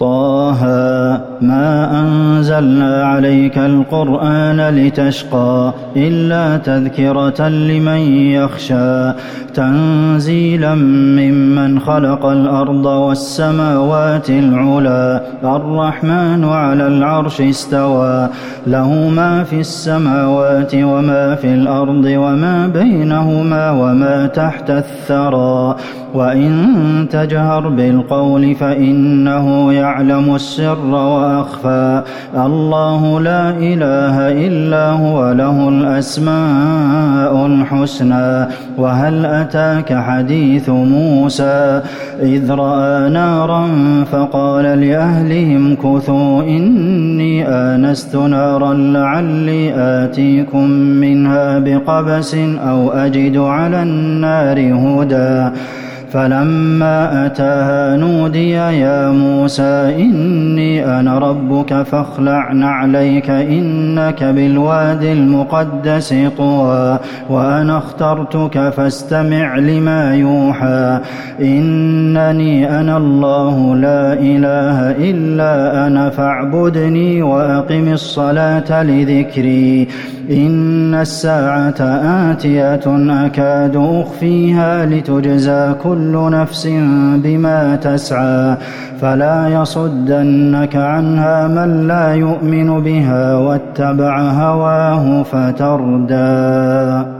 طه ما أنزلنا عليك القرآن لتشقى إلا تذكرة لمن يخشى تنزيلا ممن خلق الأرض والسماوات العلى الرحمن على العرش استوى له ما في السماوات وما في الأرض وما بينهما وما تحت الثرى وإن تجهر بالقول فإنه يعلم السر وأخفى. الله لا إله إلا هو له الأسماء الحسنى. وهل أتاك حديث موسى؟ إذ رأى نارا فقال لأهلهم كثوا إني آنست نارا لعلي آتيكم منها بقبس أو أجد على النار هدى. فلما أتاها نودي يا موسى إني أنا ربك فاخلع نعليك إنك بالواد المقدس طوى وأنا اخترتك فاستمع لما يوحى إنني أنا الله لا إله إلا أنا فاعبدني وأقم الصلاة لذكري إن الساعة آتية أكاد أخفيها لتجزى كل نفس بما تسعى فلا يصدنك عنها من لا يؤمن بها واتبع هواه فتردى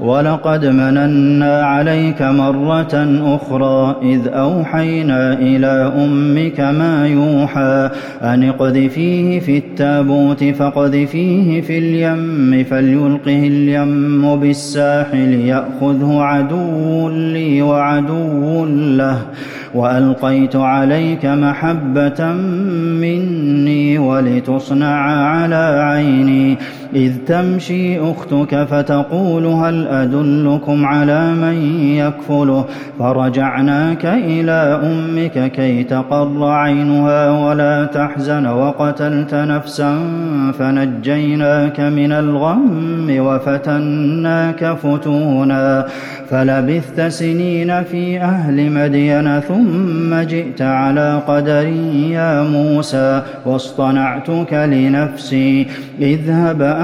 ولقد مننا عليك مرة أخرى إذ أوحينا إلى أمك ما يوحى أن اقذفيه في التابوت فاقذفيه في اليم فليلقه اليم بالساحل يأخذه عدو لي وعدو له وألقيت عليك محبة مني ولتصنع على عيني إذ تمشي أختك فتقول هل أدلكم على من يكفله؟ فرجعناك إلى أمك كي تقر عينها ولا تحزن وقتلت نفسا فنجيناك من الغم وفتناك فتونا. فلبثت سنين في أهل مدين ثم جئت على قدر يا موسى واصطنعتك لنفسي. اذهب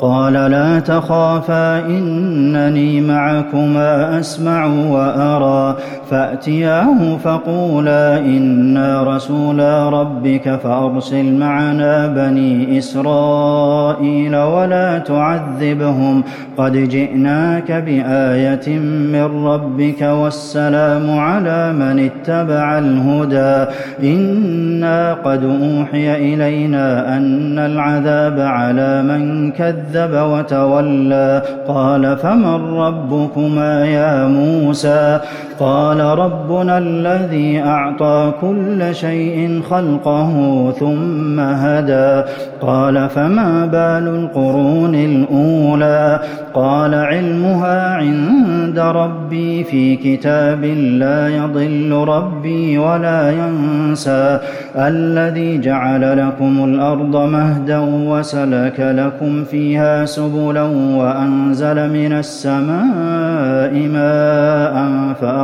قال لا تخافا إنني معكما أسمع وأرى. فأتياه فقولا إنا رسولا ربك فأرسل معنا بني إسرائيل ولا تعذبهم. قد جئناك بآية من ربك والسلام على من اتبع الهدى. إنا قد أوحي إلينا أن العذاب على من كذب كذب وتولى قال فمن ربكما يا موسى قال ربنا الذي أعطى كل شيء خلقه ثم هدى. قال فما بال القرون الأولى؟ قال علمها عند ربي في كتاب لا يضل ربي ولا ينسى. الذي جعل لكم الأرض مهدا وسلك لكم فيها سبلا وأنزل من السماء ماء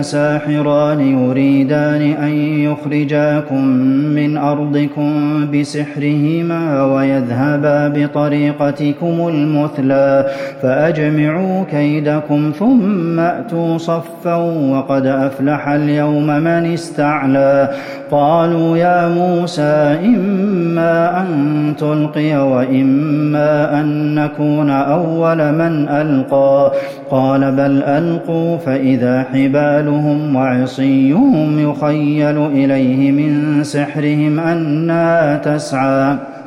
لساحران يريدان أن يخرجاكم من أرضكم بسحرهما ويذهبا بطريقتكم المثلى فأجمعوا كيدكم ثم أتوا صفا وقد أفلح اليوم من استعلى قالوا يا موسى إما أن تلقي وإما أن نكون أول من ألقى قال بل ألقوا فإذا حبالهم وعصيهم يخيل إليه من سحرهم أنها تسعى.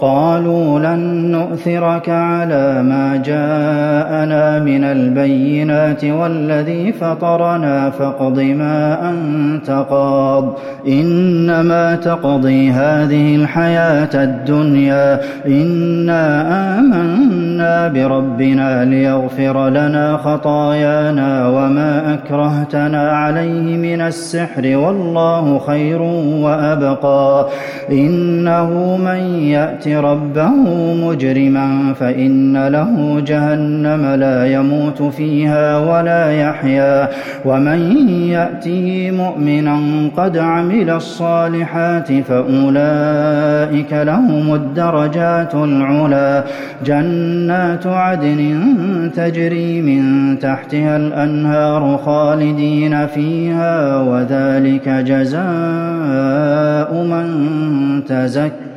قالوا لن نؤثرك على ما جاءنا من البينات والذي فطرنا فاقض ما أنت قاض. إنما تقضي هذه الحياة الدنيا. إنا آمنا بربنا ليغفر لنا خطايانا وما أكرهتنا عليه من السحر والله خير وأبقى. إنه من يأتي ربه مجرما فإن له جهنم لا يموت فيها ولا يحيا ومن يأته مؤمنا قد عمل الصالحات فأولئك لهم الدرجات العلا جنات عدن تجري من تحتها الأنهار خالدين فيها وذلك جزاء من تزكى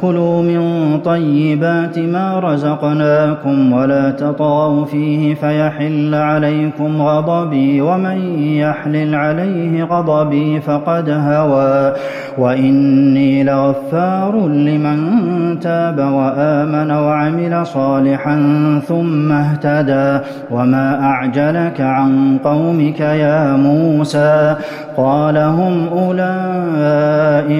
كلوا من طيبات ما رزقناكم ولا تطغوا فيه فيحل عليكم غضبي ومن يحلل عليه غضبي فقد هوى وإني لغفار لمن تاب وآمن وعمل صالحا ثم اهتدى وما أعجلك عن قومك يا موسى قال هم أولئك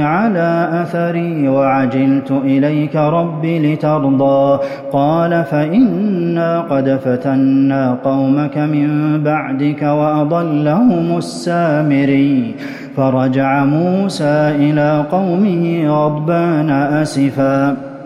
على أثري وعجلت إليك رب لترضى. قال فإنا قد فتنا قومك من بعدك وأضلهم السامري. فرجع موسى إلى قومه غضبان أسفا.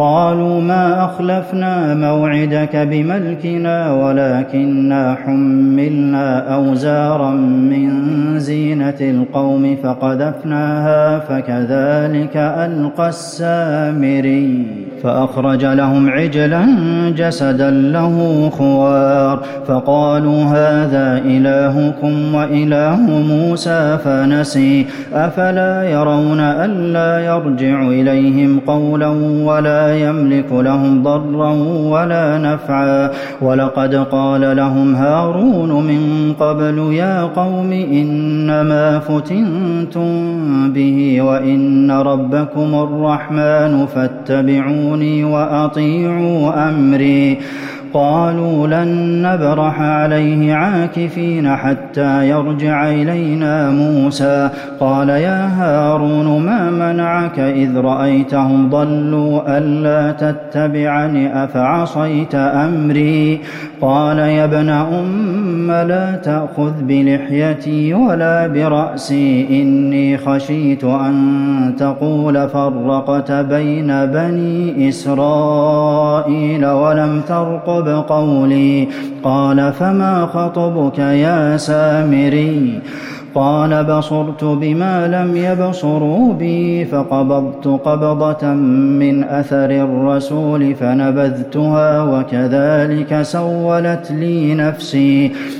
قالوا ما أخلفنا موعدك بملكنا ولكنا حملنا أوزارا من زينة القوم فقذفناها فكذلك ألقى السامري. فأخرج لهم عجلا جسدا له خوار. فقالوا هذا إلهكم وإله موسى فنسي. أفلا يرون ألا يرجع إليهم قولا ولا يملك لهم ضرا ولا نفعا. ولقد قال لهم هارون من قبل يا قوم إنما فتنتم به وإن ربكم الرحمن وأطيعوا أمري. قالوا لن نبرح عليه عاكفين حتى يرجع إلينا موسى. قال يا هارون ما منعك إذ رأيتهم ضلوا ألا تتبعني أفعصيت أمري؟ قال يا ابن أم لا تأخذ بلحيتي ولا برأسي إني خشيت أن تقول فرقت بين بني إسرائيل ولم ترقب بقولي قال فما خطبك يا سامري؟ قال بصرت بما لم يبصروا بي فقبضت قبضة من أثر الرسول فنبذتها وكذلك سولت لي نفسي.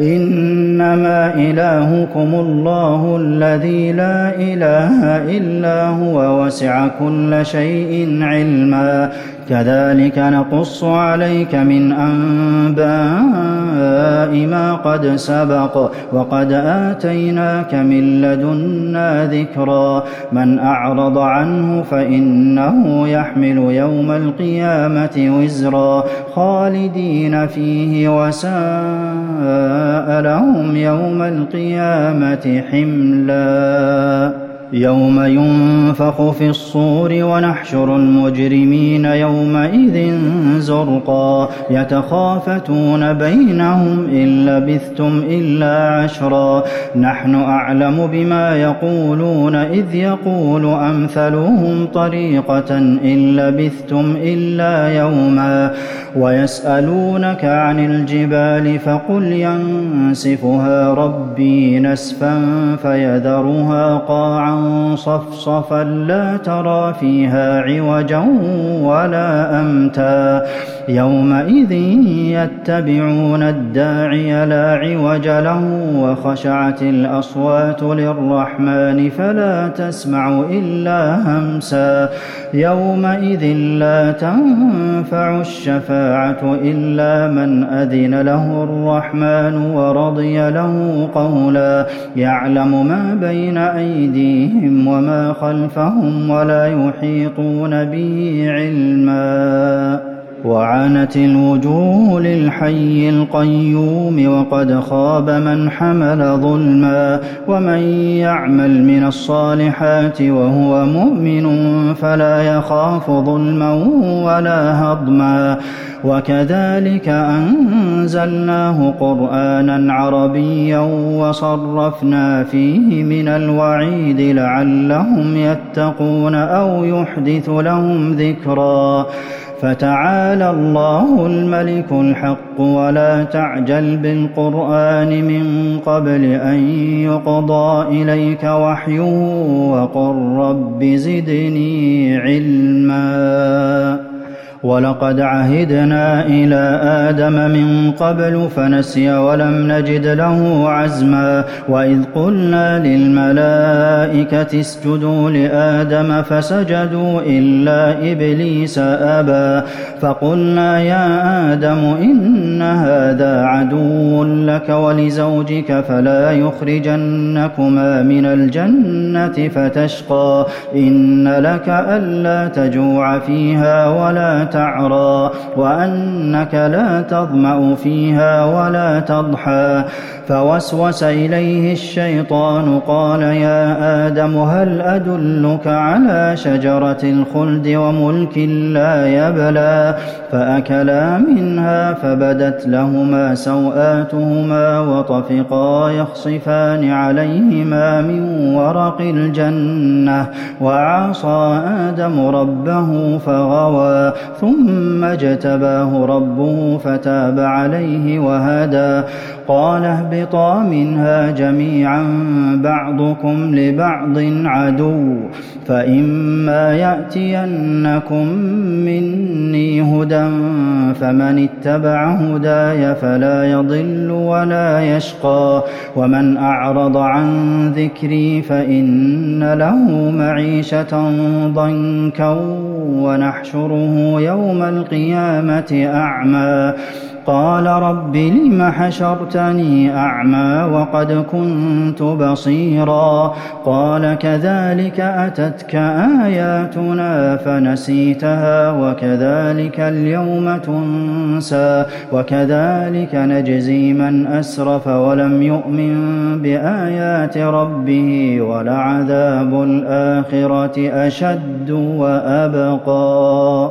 إنما إلهكم الله الذي لا إله إلا هو وسع كل شيء علما. كذلك نقص عليك من أنباء ما قد سبق وقد آتيناك من لدنا ذكرا من أعرض عنه فإنه يحمل يوم القيامة وزرا خالدين فيه وساء لهم يوم القيامة حملا يوم ينفخ في الصور ونحشر المجرمين يومئذ زرقا. يتخافتون بينهم إن لبثتم إلا عشرا. نحن أعلم بما يقولون إذ يقول أمثلهم طريقة إن لبثتم إلا يوما. ويسألونك عن الجبال فقل ينسفها ربي نسفا فيذرها قاعا صفصفا لا ترى فيها عوجا ولا أمتا. يومئذ يتبعون الداعي لا عوج له وخشعت الأصوات للرحمن فلا تسمع إلا همسا. يومئذ لا تنفع الشفاعة إلا من أذن له الرحمن ورضي له قولا. يعلم ما بين أيديهم وما خلفهم ولا يحيطون به علما. وعنت الوجوه للحي القيوم وقد خاب من حمل ظلما ومن يعمل من الصالحات وهو مؤمن فلا يخاف ظلما ولا هضما وكذلك أنزلناه قرآنا عربيا وصرفنا فيه من الوعيد لعلهم يتقون أو يحدث لهم ذكرا فتعالى الله الملك الحق ولا تعجل بالقرآن من قبل أن يقضى إليك وحيه وقل رب زدني علما ولقد عهدنا إلى آدم من قبل فنسي ولم نجد له عزما وإذ قلنا للملائكة اسجدوا لآدم فسجدوا إلا إبليس أبى فقلنا يا آدم إن هذا عدو لك ولزوجك فلا يخرجنكما من الجنة فتشقى إن لك ألا تجوع فيها ولا تعرى وأنك لا تظمأ فيها ولا تضحى. فوسوس إليه الشيطان قال يا آدم هل أدلك على شجرة الخلد وملك لا يبلى؟ فأكلا منها فبدت لهما سوآتهما وطفقا يخصفان عليهما من ورق الجنة. وعصى آدم ربه فغوى ثم اجتباه ربه فتاب عليه وهدى. قال اهبطا منها جميعا بعضكم لبعض عدو فإما يأتينكم مني هدى فمن اتبع هداي فلا يضل ولا يشقى ومن أعرض عن ذكري فإن له معيشة ضنكا. ونحشره يوم القيامة أعمى. قال رب لم حشرتني أعمى وقد كنت بصيرا قال كذلك أتتك آياتنا فنسيتها وكذلك اليوم تنسى وكذلك نجزي من أسرف ولم يؤمن بآيات ربه ولعذاب الآخرة أشد وأبقى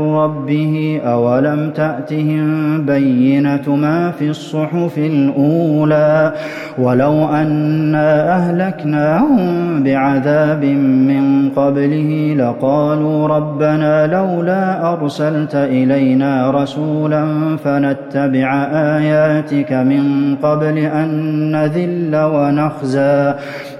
ربه أولم تأتهم بينة ما في الصحف الأولى ولو أنا أهلكناهم بعذاب من قبله لقالوا ربنا لولا أرسلت إلينا رسولا فنتبع آياتك من قبل أن نذل ونخزى